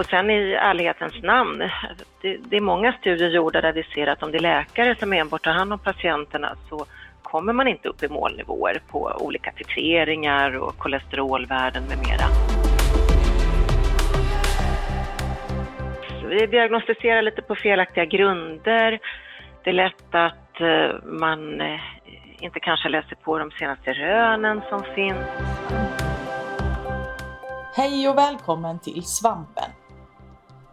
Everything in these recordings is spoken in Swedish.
Och sen i ärlighetens namn, det, det, är många studier gjorda där vi ser att om det är läkare som enbart tar hand om patienterna så kommer man inte upp i målnivåer på olika titreringar och kolesterolvärden med mera. Vi diagnostiserar lite på felaktiga grunder. Det är lätt att eh, man eh, inte kanske läser på de senaste rönen som finns. Hej och välkommen till Svampen!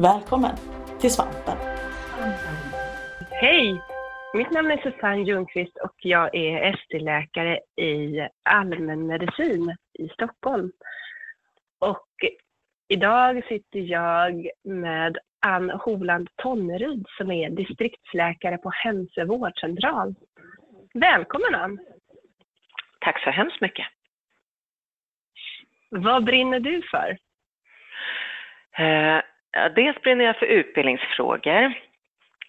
Välkommen till Svampen! Hej! Mitt namn är Susanne Ljungqvist och jag är ST-läkare i allmänmedicin i Stockholm. Och idag sitter jag med Ann Holand Tonneryd som är distriktsläkare på Hälso vårdcentral. Välkommen Ann! Tack så hemskt mycket! Vad brinner du för? Dels brinner jag för utbildningsfrågor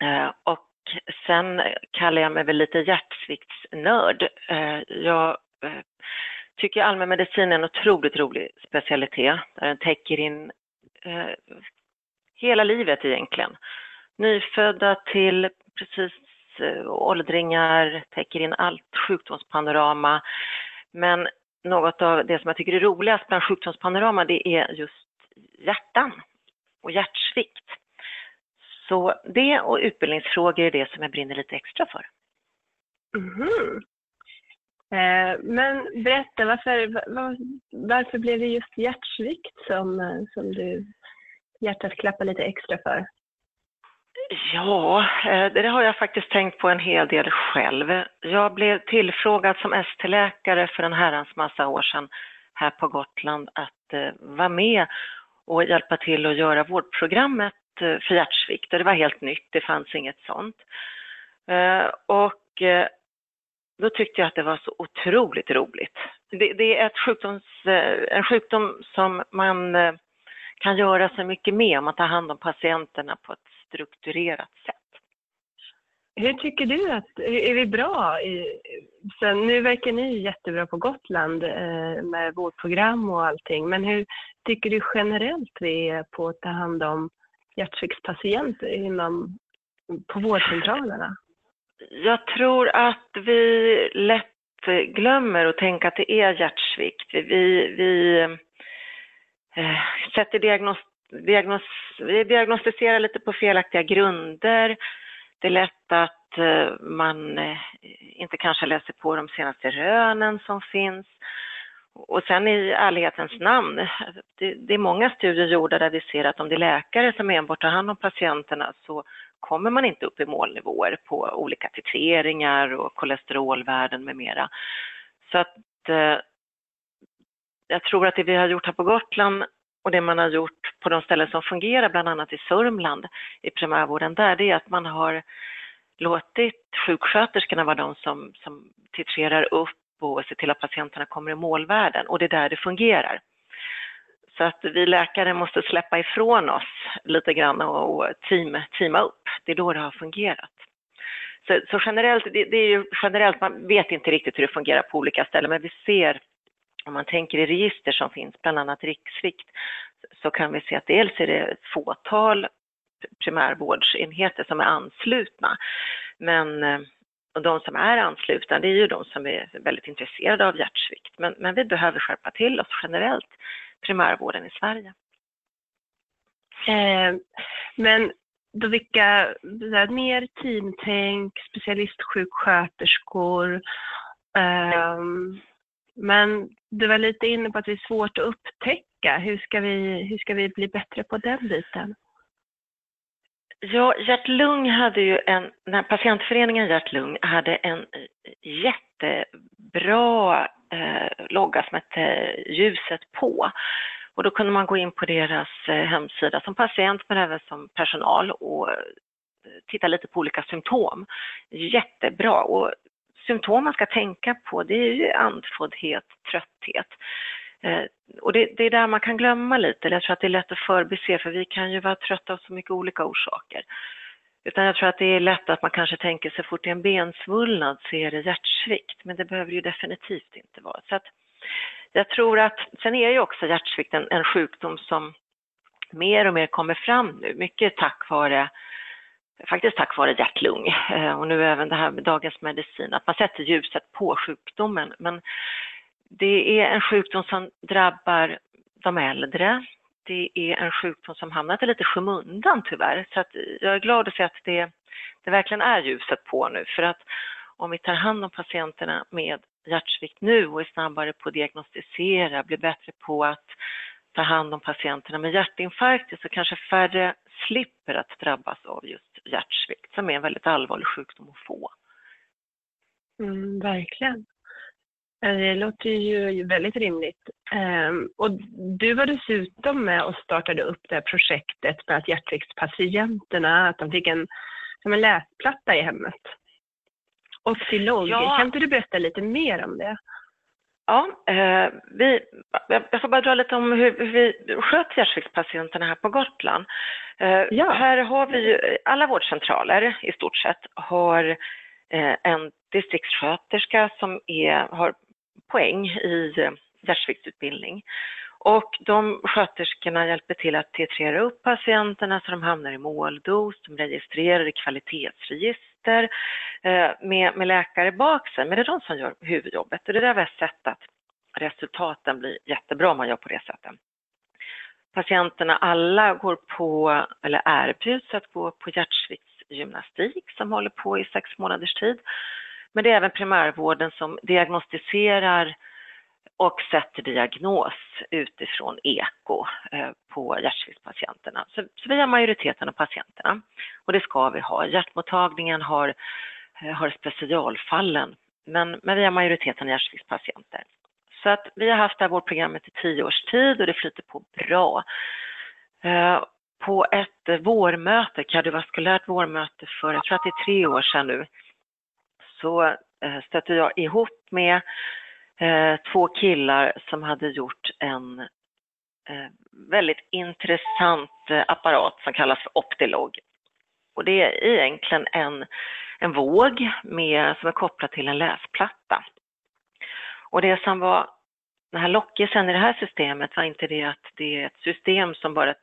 eh, och sen kallar jag mig väl lite hjärtsviktsnörd. Eh, jag eh, tycker allmänmedicin är en otroligt rolig specialitet där den täcker in hela livet egentligen. Nyfödda till precis åldringar, täcker in allt sjukdomspanorama. Men något av det som jag tycker är roligast bland sjukdomspanorama det är just hjärtan och hjärtsvikt. Så det och utbildningsfrågor är det som jag brinner lite extra för. Mm. Eh, men berätta, varför, var, varför blev det just hjärtsvikt som, som du hjärtat klappar lite extra för? Ja, eh, det har jag faktiskt tänkt på en hel del själv. Jag blev tillfrågad som ST-läkare för en herrans massa år sedan här på Gotland att eh, vara med och hjälpa till att göra vårdprogrammet eh, för hjärtsvikt. Det var helt nytt, det fanns inget sånt. Eh, och eh, då tyckte jag att det var så otroligt roligt. Det, det är ett sjukdoms, en sjukdom som man kan göra så mycket med om man tar hand om patienterna på ett strukturerat sätt. Hur tycker du att, är vi bra? I, sen, nu verkar ni jättebra på Gotland eh, med vårdprogram och allting, men hur tycker du generellt vi är på att ta hand om hjärtsviktspatienter inom, på vårdcentralerna? Jag tror att vi lätt glömmer att tänka att det är hjärtsvikt. Vi, vi eh, sätter diagnos, diagnos, vi diagnostiserar lite på felaktiga grunder. Det är lätt att eh, man eh, inte kanske läser på de senaste rönen som finns. Och sen i ärlighetens namn, det, är många studier gjorda där vi ser att om det är läkare som enbart tar hand om patienterna så kommer man inte upp i målnivåer på olika titreringar och kolesterolvärden med mera. Så att eh, jag tror att det vi har gjort här på Gotland och det man har gjort på de ställen som fungerar, bland annat i Sörmland, i primärvården där, det är att man har låtit sjuksköterskorna vara de som, som titrerar upp och ser till att patienterna kommer i målvärden och det är där det fungerar. Så att vi läkare måste släppa ifrån oss lite grann och team, teama upp. Det är då det har fungerat. Så, så generellt, det, det, är ju generellt, man vet inte riktigt hur det fungerar på olika ställen, men vi ser om man tänker i register som finns, bland annat riksvikt, så kan vi se att dels är det ett fåtal primärvårdsenheter som är anslutna. Men eh, och de som är anslutna, det är ju de som är väldigt intresserade av hjärtsvikt. Men, men vi behöver skärpa till oss generellt, primärvården i Sverige. Eh, men då vilka, mer teamtänk, specialistsjuksköterskor, eh, men du var lite inne på att det är svårt att upptäcka. Hur ska vi, hur ska vi bli bättre på den biten? Ja, Hjärt-Lung hade ju en, när patientföreningen Hjärt-Lung hade en jättebra eh, logga som hette Ljuset på. Och då kunde man gå in på deras eh, hemsida som patient men även som personal och eh, titta lite på olika symptom. Jättebra. Och symptom man ska tänka på det är ju andfåddhet, trötthet. Eh, och det, det, är där man kan glömma lite, jag tror att det är lätt att förbise för vi kan ju vara trötta av så mycket olika orsaker. Utan jag tror att det är lätt att man kanske tänker så fort det är en bensvullnad så är det hjärtsvikt, men det behöver ju definitivt inte vara. Så att jag tror att, sen är ju också hjärtsvikt en, en sjukdom som mer och mer kommer fram nu, mycket tack vare faktiskt tack vare hjärt-lung eh, och nu även det här med dagens medicin, att man sätter ljuset på sjukdomen. Men det är en sjukdom som drabbar de äldre. Det är en sjukdom som hamnat i lite skymundan tyvärr. Så att jag är glad att se att det, det verkligen är ljuset på nu. För att om vi tar hand om patienterna med hjärtsvikt nu och är snabbare på att diagnostisera, blir bättre på att ta hand om patienterna med hjärtinfarkt så kanske färre slipper att drabbas av just hjärtsvikt som är en väldigt allvarlig sjukdom att få. Mm, verkligen. Eh, det låter ju väldigt rimligt. Ehm, och du var dessutom med och startade upp det här projektet med att hjärtviktspatienterna, att de fick en, som en läsplatta i hemmet. Optilog, ja. kan inte du berätta lite mer om det? Ja, eh, vi, jag får bara dra lite om hur, hur vi sköter hjärtsviktspatienterna här på Gotland. Eh, ja. Här har vi, alla vårdcentraler i stort sett har eh, en distriktssköterska som är, har poäng i hjärtsviktsutbildning. Och de sköterskorna hjälper till att titrera upp patienterna så de hamnar i måldos, de registrerar i kvalitetsregister eh, med, med läkare bak sig, men det är de som gör huvudjobbet. Och det är där vi har sett att resultaten blir jättebra om man gör på det sättet. Patienterna alla går på, eller erbjuds att gå på hjärtsviktsgymnastik som håller på i sex månaders tid. Men det är även primärvården som diagnostiserar och sätter diagnos utifrån eko eh, på hjärtsviktspatienterna. Så, så vi har majoriteten av patienterna och det ska vi ha. Hjärtmottagningen har, eh, har specialfallen men, men vi har majoriteten av hjärtsviktspatienter. Så att vi har haft det här vårdprogrammet i tio års tid och det flyter på bra. Eh, på ett vårmöte, kardiovaskulärt vårmöte för, jag tror att det är tre år sedan nu, så stötte jag ihop med eh, två killar som hade gjort en eh, väldigt intressant eh, apparat som kallas för Optilog. Och det är egentligen en, en våg med, som är kopplad till en läsplatta. Och det som var den här lockelsen i det här systemet var inte det att det är ett system som bara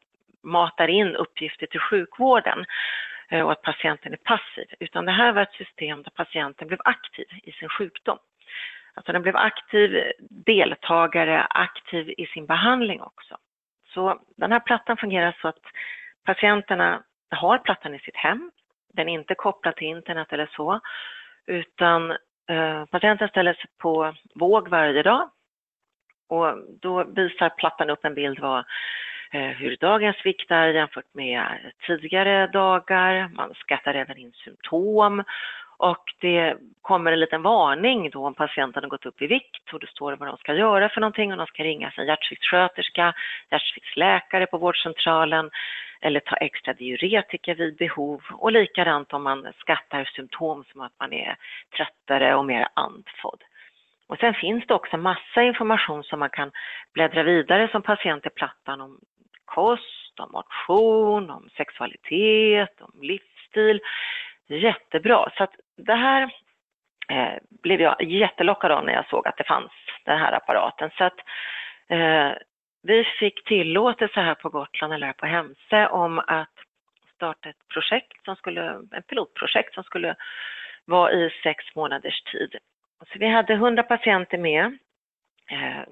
matar in uppgifter till sjukvården eh, och att patienten är passiv, utan det här var ett system där patienten blev aktiv i sin sjukdom. Alltså den blev aktiv deltagare, aktiv i sin behandling också. Så den här plattan fungerar så att patienterna har plattan i sitt hem, den är inte kopplad till internet eller så, utan eh, patienten ställer sig på våg varje dag och då visar plattan upp en bild vad Eh, hur dagens vikt är jämfört med tidigare dagar. Man skattar även in symptom och det kommer en liten varning då om patienten har gått upp i vikt och det står vad de ska göra för någonting och de ska ringa sin hjärtsviktssköterska, hjärtsviktsläkare på vårdcentralen eller ta extra diuretika vid behov och likadant om man skattar symptom som att man är tröttare och mer andfådd. Och sen finns det också massa information som man kan bläddra vidare som patient i plattan om kost, om motion, om sexualitet, om livsstil. Jättebra. Så att det här eh, blev jag jättelockad av när jag såg att det fanns den här apparaten. Så att eh, vi fick tillåtelse här på Gotland, eller här på Hemse, om att starta ett projekt som skulle, ett pilotprojekt som skulle vara i sex månaders tid. Så vi hade 100 patienter med. Eh,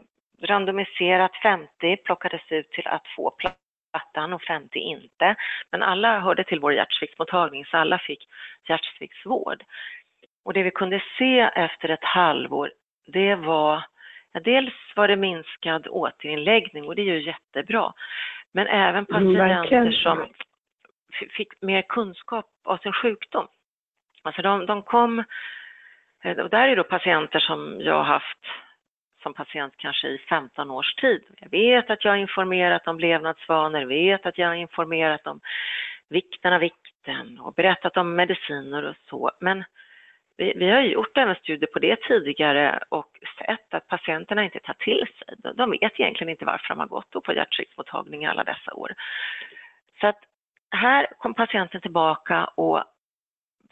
randomiserat 50 plockades ut till att få plats plattan och 50 inte. Men alla hörde till vår hjärtsviktsmottagning så alla fick hjärtsviktsvård. Och det vi kunde se efter ett halvår, det var ja, dels var det minskad återinläggning och det är ju jättebra. Men även mm, patienter mm, som fick mer kunskap av sin sjukdom. Alltså de, de kom, och där är då patienter som jag har haft som patient kanske i 15 års tid. Jag vet att jag har informerat om levnadsvanor, vet att jag har informerat om vikten av vikten och berättat om mediciner och så. Men vi, vi har gjort även studier på det tidigare och sett att patienterna inte tar till sig. De vet egentligen inte varför de har gått på hjärtrycksmottagning alla dessa år. Så att här kom patienten tillbaka och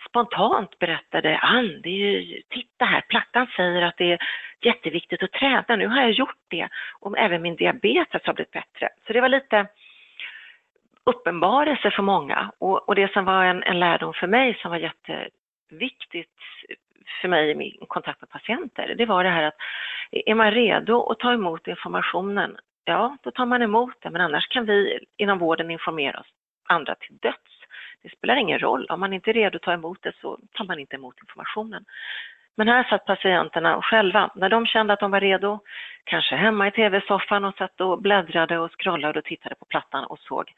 spontant berättade Ann, det är ju, titta här, plattan säger att det är jätteviktigt att träna, nu har jag gjort det och även min diabetes har blivit bättre. Så det var lite uppenbarelse för många och, och det som var en, en lärdom för mig som var jätteviktigt för mig i min kontakt med patienter, det var det här att är man redo att ta emot informationen, ja, då tar man emot det, men annars kan vi inom vården informera oss andra till döds. Det spelar ingen roll, om man inte är redo att ta emot det så tar man inte emot informationen. Men här satt patienterna själva, när de kände att de var redo, kanske hemma i tv-soffan och satt och bläddrade och scrollade och tittade på plattan och såg.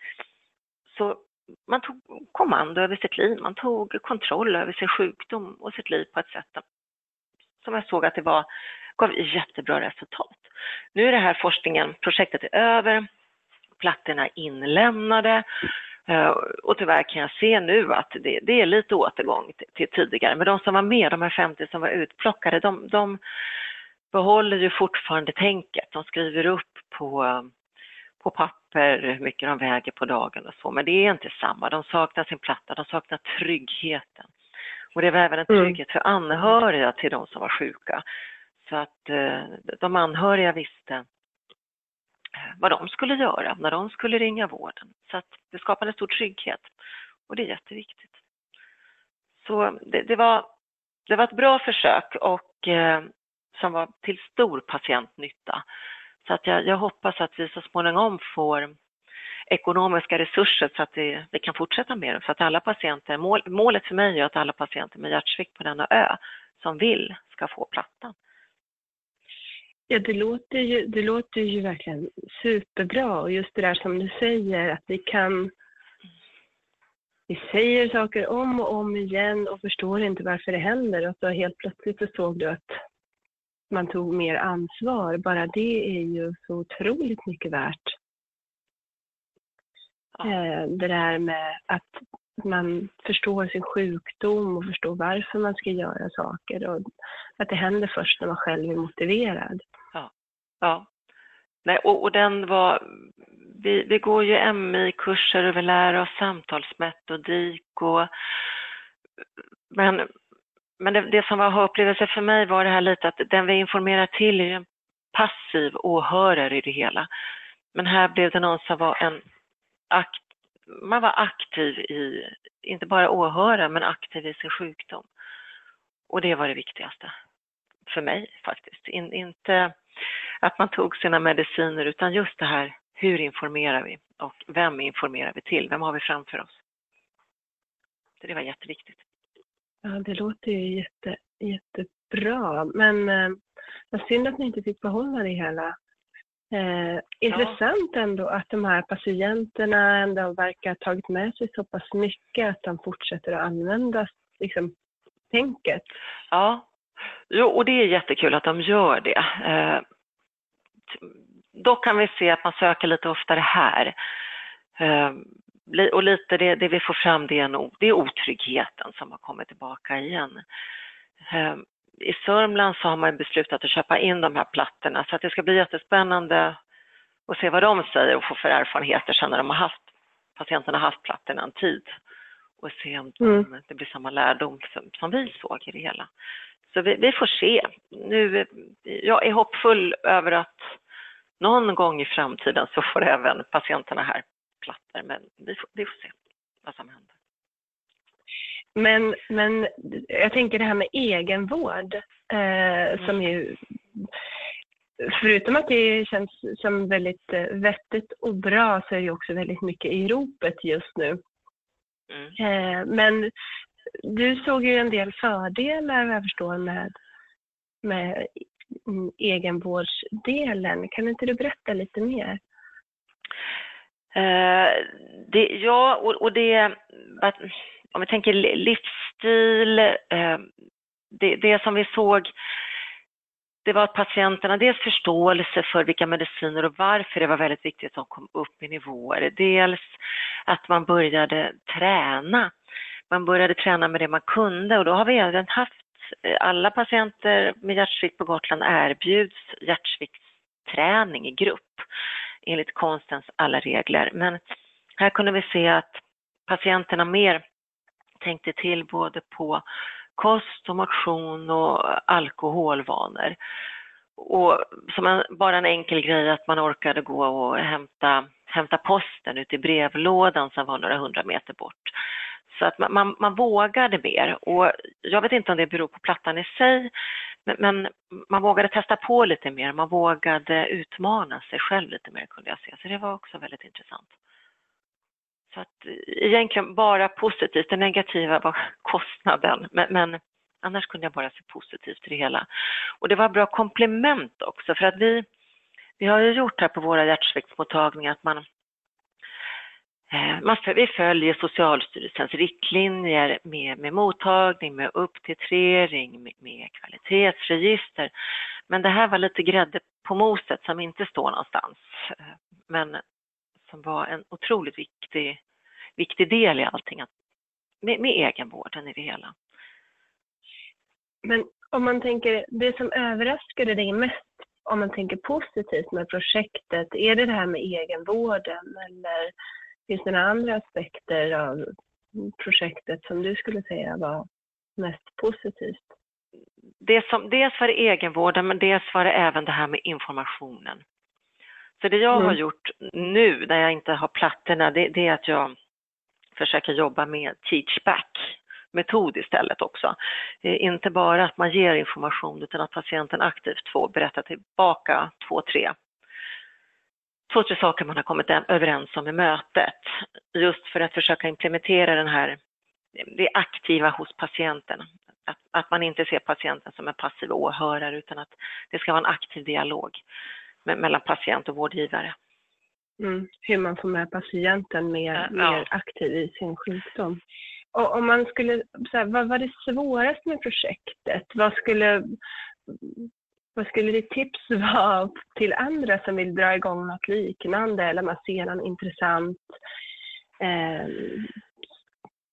Så man tog kommando över sitt liv, man tog kontroll över sin sjukdom och sitt liv på ett sätt som jag såg att det var, gav jättebra resultat. Nu är det här forskningen, projektet är över, plattorna inlämnade och tyvärr kan jag se nu att det, det är lite återgång till, till, tidigare. Men de som var med, de här 50 som var utplockade, de, de behåller ju fortfarande tänket. De skriver upp på, på papper hur mycket de väger på dagen och så, men det är inte samma. De saknar sin platta, de saknar tryggheten. Och det var även en mm. trygghet för anhöriga till de som var sjuka. Så att eh, de anhöriga visste vad de skulle göra när de skulle ringa vården. Så att det skapade stor trygghet och det är jätteviktigt. Så det, det var, det var ett bra försök och eh, som var till stor patientnytta. Så att jag, jag, hoppas att vi så småningom får ekonomiska resurser så att vi, vi kan fortsätta med det. Så att alla patienter, mål, målet för mig är att alla patienter med hjärtsvikt på denna ö som vill ska få plattan. Ja, det låter, ju, det låter ju verkligen superbra och just det där som du säger att vi kan vi säger saker om och om igen och förstår inte varför det händer och så helt plötsligt så såg du att man tog mer ansvar. Bara det är ju så otroligt mycket värt. Ja. Eh, det där med att man förstår sin sjukdom och förstår varför man ska göra saker och att det händer först när man själv är motiverad. Ja, ja. Nej, och, och den var, vi, vi går ju MI-kurser och vi lär oss samtalsmetodik och men, men det, det som var upplevelse för mig var det här lite att den vi informerar till är ju en passiv åhörare i det hela. Men här blev det någon som var en aktiv man var aktiv i, inte bara åhörare, men aktiv i sin sjukdom. Och det var det viktigaste för mig faktiskt. In, inte att man tog sina mediciner utan just det här, hur informerar vi och vem informerar vi till? Vem har vi framför oss? Så det var jätteviktigt. Ja, det låter ju jätte, jättebra. Men eh, vad synd att ni inte fick behålla det hela. Eh, intressant ja. ändå att de här patienterna ändå verkar ha tagit med sig så pass mycket att de fortsätter att använda liksom, tänket. Ja, jo, och det är jättekul att de gör det. Eh, dock kan vi se att man söker lite oftare här. Eh, och lite det, det vi får fram det är, nog, det är otryggheten som har kommit tillbaka igen. I Sörmland så har man beslutat att köpa in de här plattorna så att det ska bli jättespännande att se vad de säger och få för erfarenheter sen när de har haft, patienterna har haft plattorna en tid och se om mm. det blir samma lärdom som, som, vi såg i det hela. Så vi, vi, får se. Nu, jag är hoppfull över att någon gång i framtiden så får även patienterna här plattor, men vi får, vi får se vad som händer. Men, men jag tänker det här med egenvård eh, mm. som ju Förutom att det känns som väldigt eh, vettigt och bra så är det också väldigt mycket i ropet just nu. Mm. Eh, men du såg ju en del fördelar vad jag förstår med, med egenvårdsdelen. Kan inte du berätta lite mer? Uh, det, ja, och, och det, om vi tänker livsstil, eh, det, det som vi såg det var att patienterna, dels förståelse för vilka mediciner och varför det var väldigt viktigt att de kom upp i nivåer. Dels att man började träna. Man började träna med det man kunde och då har vi även haft, eh, alla patienter med hjärtsvikt på Gotland erbjuds hjärtsviktsträning i grupp enligt konstens alla regler. Men här kunde vi se att patienterna mer tänkte till både på kost och motion och alkoholvanor. Och som en, bara en enkel grej att man orkade gå och hämta, hämta posten ute i brevlådan som var några hundra meter bort. Så att man, man, man, vågade mer och jag vet inte om det beror på plattan i sig, men, men, man vågade testa på lite mer, man vågade utmana sig själv lite mer kunde jag se, så det var också väldigt intressant. Så att eh, egentligen bara positivt, det negativa var kostnaden, men, men annars kunde jag bara se positivt i det hela. Och det var bra komplement också, för att vi, vi har ju gjort här på våra hjärtsviktsmottagningar att man eh, man, vi följer Socialstyrelsens riktlinjer med, med mottagning, med upptitrering, med, med kvalitetsregister. Men det här var lite grädde på moset som inte står någonstans. Eh, men som var en otroligt viktig, viktig del i allting, med, med egenvården i det hela. Men om man tänker, det som överraskade dig mest, om man tänker positivt med projektet, är det det här med egenvården eller finns det några andra aspekter av projektet som du skulle säga var mest positivt? Det som, dels var det egenvården, men dels var det även det här med informationen. Så det jag mm. har gjort nu när jag inte har plattorna, det, det, är att jag försöker jobba med teachback metod istället också. Eh, inte bara att man ger information utan att patienten aktivt får berätta tillbaka två, tre två, tre saker man har kommit överens om i mötet. Just för att försöka implementera den här, det aktiva hos patienten. Att, att man inte ser patienten som en passiv åhörare utan att det ska vara en aktiv dialog mellan patient och vårdgivare. Mm, hur man får med patienten mer, ja. mer aktiv i sin sjukdom. Och om man skulle, så här, vad var det svåraste med projektet? Vad skulle, vad skulle ditt tips vara till andra som vill dra igång något liknande eller man ser någon intressant eh,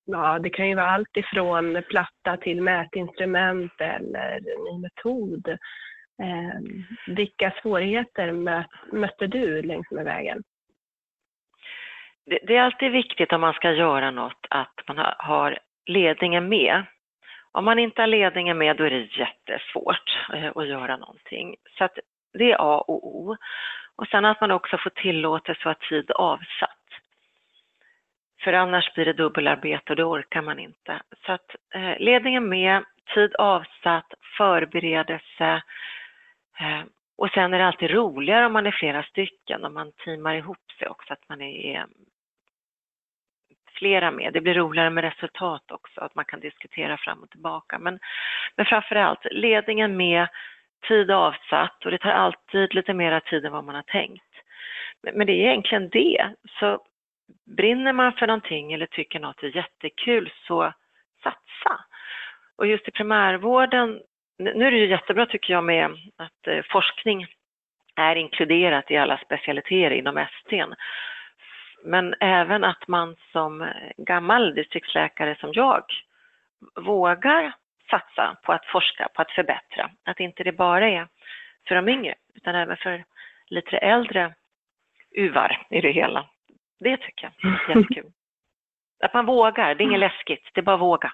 Ja, det kan ju vara allt ifrån platta till mätinstrument eller ny metod. Eh, vilka svårigheter mö, mötte du längs med vägen? Det, det, är alltid viktigt om man ska göra något att man har ledningen med. Om man inte har ledningen med då är det jättesvårt eh, att göra någonting. Så att det är A och O. Och sen att man också får tillåtelse att ha tid avsatt. För annars blir det dubbelarbete och det orkar man inte. Så att eh, ledningen med, tid avsatt, förberedelse, Eh, och sen är det alltid roligare om man är flera stycken, om man teamar ihop sig också, att man är flera med. Det blir roligare med resultat också, att man kan diskutera fram och tillbaka. Men, men framför allt ledningen med, tid avsatt och det tar alltid lite mera tid än vad man har tänkt. Men, men det är egentligen det. Så brinner man för någonting eller tycker något är jättekul så satsa. Och just i primärvården nu är det ju jättebra tycker jag med att eh, forskning är inkluderat i alla specialiteter inom ST. Men även att man som gammal distriktsläkare som jag vågar satsa på att forska, på att förbättra. Att inte det bara är för de yngre utan även för lite äldre uvar i det hela. Det tycker jag är jättekul. Att man vågar, det är inget läskigt, det är bara att våga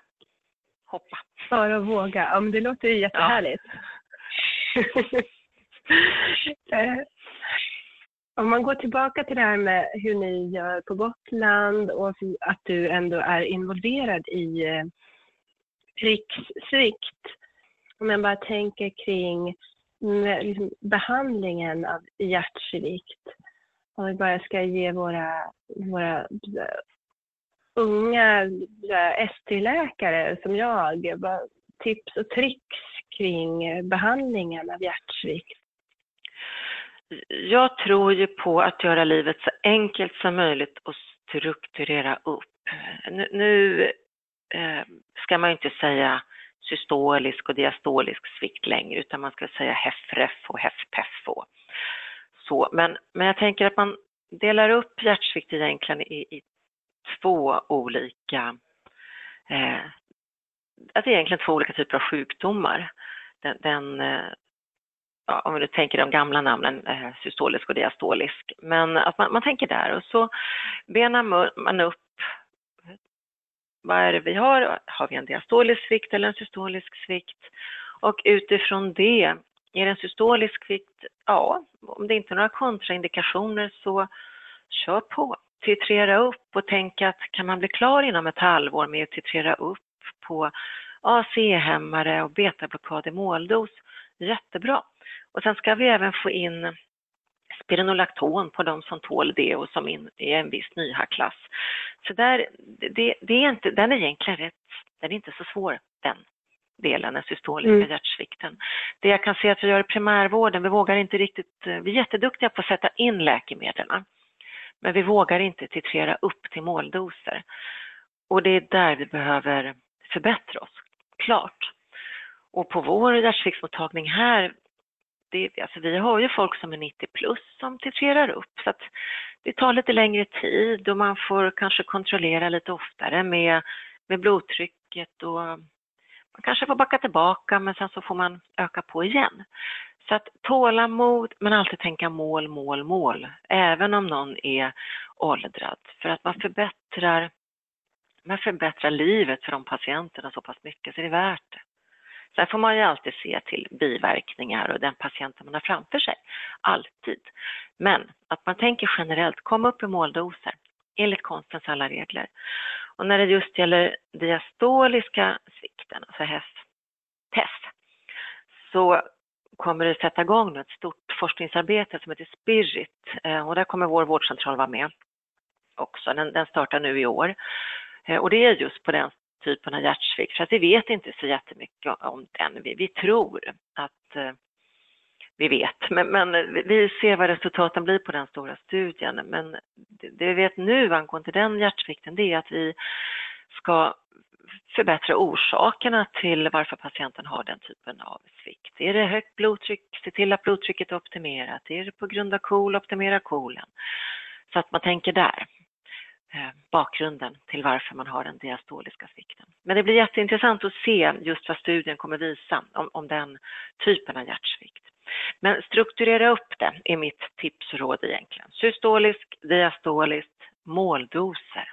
hoppa. Bara våga. Ja, men det låter ju jättehärligt. Ja. Eh, om man går tillbaka till det här med hur ni gör på Gotland och att du ändå är involverad i eh, rikssvikt. Om jag bara tänker kring behandlingen av hjärtsvikt. Om vi bara ska ge våra, våra unga ST-läkare som jag, tips och tricks kring behandlingen av hjärtsvikt? Jag tror ju på att göra livet så enkelt som möjligt och strukturera upp. Nu, nu eh, ska man ju inte säga systolisk och diastolisk svikt längre utan man ska säga HEFREF och HEFPEF och så. Men, men jag tänker att man delar upp hjärtsvikt egentligen i, i två olika eh, att det är egentligen två olika typer av sjukdomar. Den, den eh, ja, om vi nu tänker de gamla namnen, eh, systolisk och diastolisk, men att man, man tänker där och så benar man upp vad är det vi har? Har vi en diastolisk svikt eller en systolisk svikt? Och utifrån det, är det en systolisk svikt? Ja, om det inte är några kontraindikationer så kör på. Titrera upp och tänk att kan man bli klar inom ett halvår med att titrera upp på AC-hämmare och betablockad i måldos, jättebra. Och sen ska vi även få in spironolakton på de som tål det och som är en viss NYHA-klass. Så där, det, det, är inte, den är egentligen rätt, den är inte så svår den delen, den systoliska mm. hjärtsvikten. Det jag kan se att vi gör i primärvården, vi vågar inte riktigt, vi är jätteduktiga på att sätta in läkemedlen, men vi vågar inte titrera upp till måldoser. Och det är där vi behöver förbättra oss, klart. Och på vår hjärtsviktsmottagning här, det, alltså vi har ju folk som är 90 plus som titrerar upp så att det tar lite längre tid och man får kanske kontrollera lite oftare med, med blodtrycket och man kanske får backa tillbaka men sen så får man öka på igen. Så att tålamod men alltid tänka mål, mål, mål, även om någon är åldrad. För att man förbättrar, man förbättrar livet för de patienterna så pass mycket så det är värt det. Sen får man ju alltid se till biverkningar och den patienten man har framför sig. Alltid. Men att man tänker generellt, kom upp i måldoser enligt konstens alla regler. Och när det just gäller diastoliska svikten, alltså HEF, så kommer det sätta igång ett stort forskningsarbete som heter Spirit eh, och där kommer vår vårdcentral vara med också. Den, den startar nu i år. Eh, och det är just på den typen av hjärtsvikt, för att vi vet inte så jättemycket om den. Vi, vi tror att eh, vi vet, men, men, eh, vi ser vad resultaten blir på den stora studien. Men det, det vi vet nu angående den hjärtsvikten, det är att vi ska förbättra orsakerna till varför patienten har den typen av svikt. Är det högt blodtryck, se till att blodtrycket är optimerat. Är det på grund av KOL, optimera KOLen. Så att man tänker där. Eh, bakgrunden till varför man har den diastoliska svikten. Men det blir jätteintressant att se just vad studien kommer visa om, om den typen av hjärtsvikt. Men strukturera upp det är mitt tips och råd egentligen. Systolisk, diastolisk, måldoser.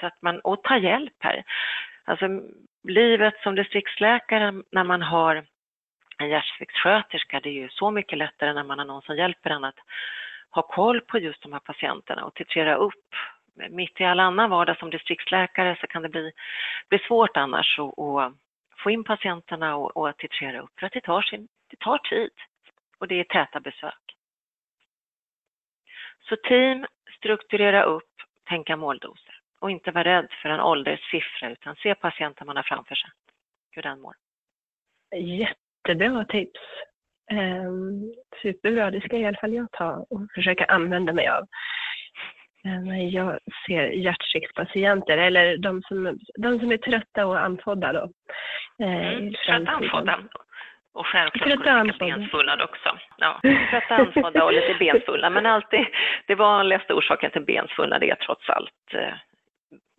Så att man, och ta hjälp här. Alltså livet som distriktsläkare när man har en hjärtsviktssköterska, det är ju så mycket lättare när man har någon som hjälper en att ha koll på just de här patienterna och titrera upp. Mitt i all annan vardag som distriktsläkare så kan det bli, bli svårt annars att få in patienterna och, och att titrera upp för att det tar, sin, det tar tid och det är täta besök. Så team, strukturera upp, tänka måldoser och inte vara rädd för en ålderssiffra utan se patienten man har framför sig, hur den mår. Jättebra tips. Um, superbra, det ska i alla fall jag ta och försöka använda mig av. Um, jag ser hjärtsviktspatienter, eller de som, de som är trötta och andfådda då. Uh, mm, trötta andfådda. Och självklart lite bensfulla också. Ja, trötta andfådda och lite bensfulla. Men alltid, det vanligaste orsaken till bensfulla det är trots allt eh,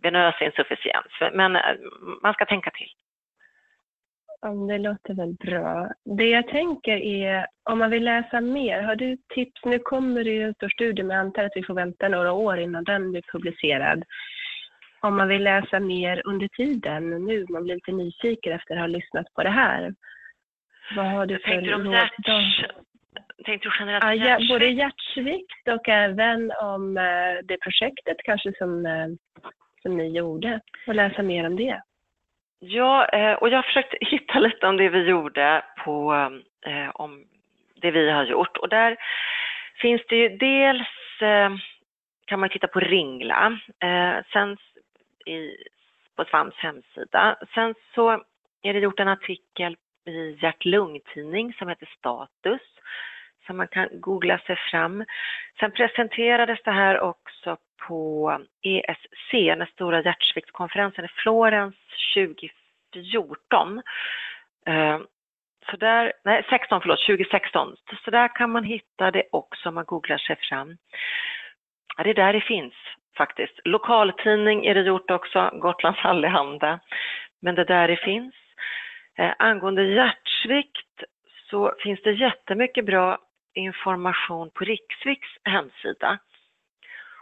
venös insufficiens. Men eh, man ska tänka till. Det låter väl bra. Det jag tänker är, om man vill läsa mer, har du tips? Nu kommer det ju en stor studie, men jag antar att vi får vänta några år innan den blir publicerad. Om man vill läsa mer under tiden nu, man blir lite nyfiken efter att ha lyssnat på det här. Vad har du för Tänkte du om. Tänkte du generellt ja, hjärtsvikt? Både hjärtsvikt och även om eh, det projektet kanske som, eh, som ni gjorde, och läsa mer om det. Ja, eh, och jag har försökt hitta lite om det vi gjorde på, eh, om det vi har gjort. Och där finns det ju dels, eh, kan man titta på Ringla, sen i, på Svams hemsida. Sen så är det gjort en artikel i Hjärt-Lungtidning som heter Status som man kan googla sig fram. Sen presenterades det här också på ESC, den stora hjärtsviktskonferensen i Florens 2014. Eh, så där, nej 16 förlåt, 2016. Så där kan man hitta det också om man googlar sig fram. Ja, det är där det finns faktiskt. Lokaltidning är det gjort också, Gotlands Allehanda. Men det där det finns. Eh, angående hjärtsvikt så finns det jättemycket bra information på Riksviks hemsida.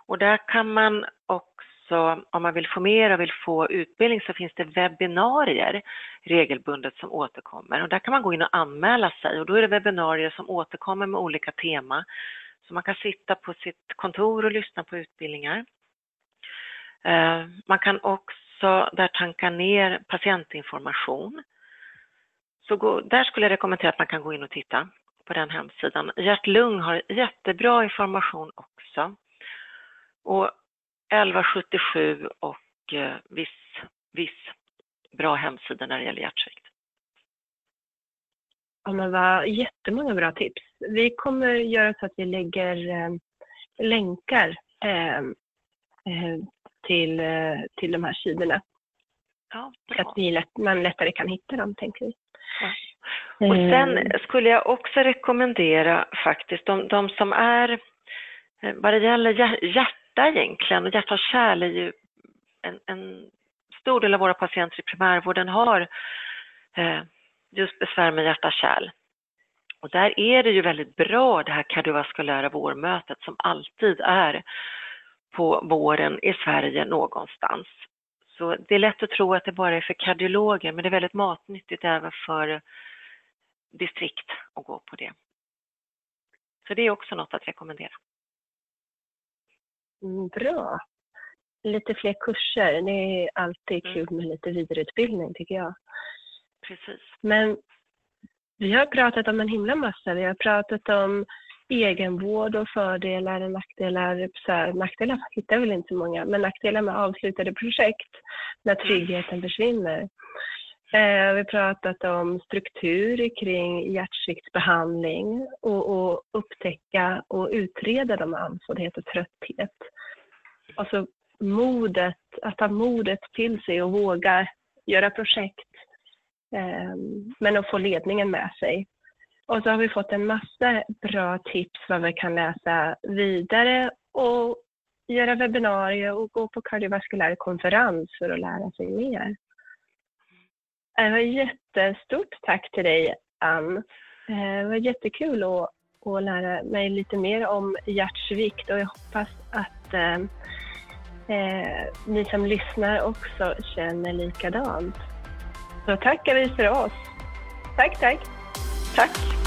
Och där kan man också, om man vill få mer och vill få utbildning, så finns det webbinarier regelbundet som återkommer. Och där kan man gå in och anmäla sig och då är det webbinarier som återkommer med olika tema. Så man kan sitta på sitt kontor och lyssna på utbildningar. Eh, man kan också där tanka ner patientinformation. Så gå, där skulle jag rekommendera att man kan gå in och titta på den hemsidan. Hjärt-Lung har jättebra information också. Och 1177 och eh, viss, viss bra hemsida när det gäller hjärtsvikt. Ja, men vad jättemånga bra tips. Vi kommer göra så att vi lägger eh, länkar eh, eh till, eh, till de här sidorna. Ja, så att vi lätt, man lättare kan hitta dem, tänker vi. Ja. Och sen eh. skulle jag också rekommendera faktiskt de, de som är, vad det gäller hjärta egentligen, och hjärta och kärl är ju en, en stor del av våra patienter i primärvården har eh, just besvär med hjärta-kärl. Och där är det ju väldigt bra det här kardiovaskulära vårmötet som alltid är på våren i Sverige någonstans. Så det är lätt att tro att det bara är för kardiologer, men det är väldigt matnyttigt även för distrikt att gå på det. Så det är också något att rekommendera. Mm, bra. Lite fler kurser. Det är alltid mm. kul med lite vidareutbildning tycker jag. Precis. Men vi har pratat om en himla massa. Vi har pratat om egenvård och fördelar och nackdelar. Så här, nackdelar hittar väl inte så många, men nackdelar med avslutade projekt när tryggheten försvinner. Eh, vi har pratat om struktur kring hjärtsviktsbehandling och, och upptäcka och utreda de andfåddhet och trötthet. Alltså modet, att ha modet till sig och våga göra projekt eh, men att få ledningen med sig. Och så har vi fått en massa bra tips vad vi kan läsa vidare och göra webbinarier och gå på kardiovaskulär konferens för att lära sig mer. Eh, det var jättestort tack till dig Ann. Eh, det var jättekul att, att lära mig lite mer om hjärtsvikt och jag hoppas att eh, eh, ni som lyssnar också känner likadant. Så tackar vi för oss. Tack, tack. Tack.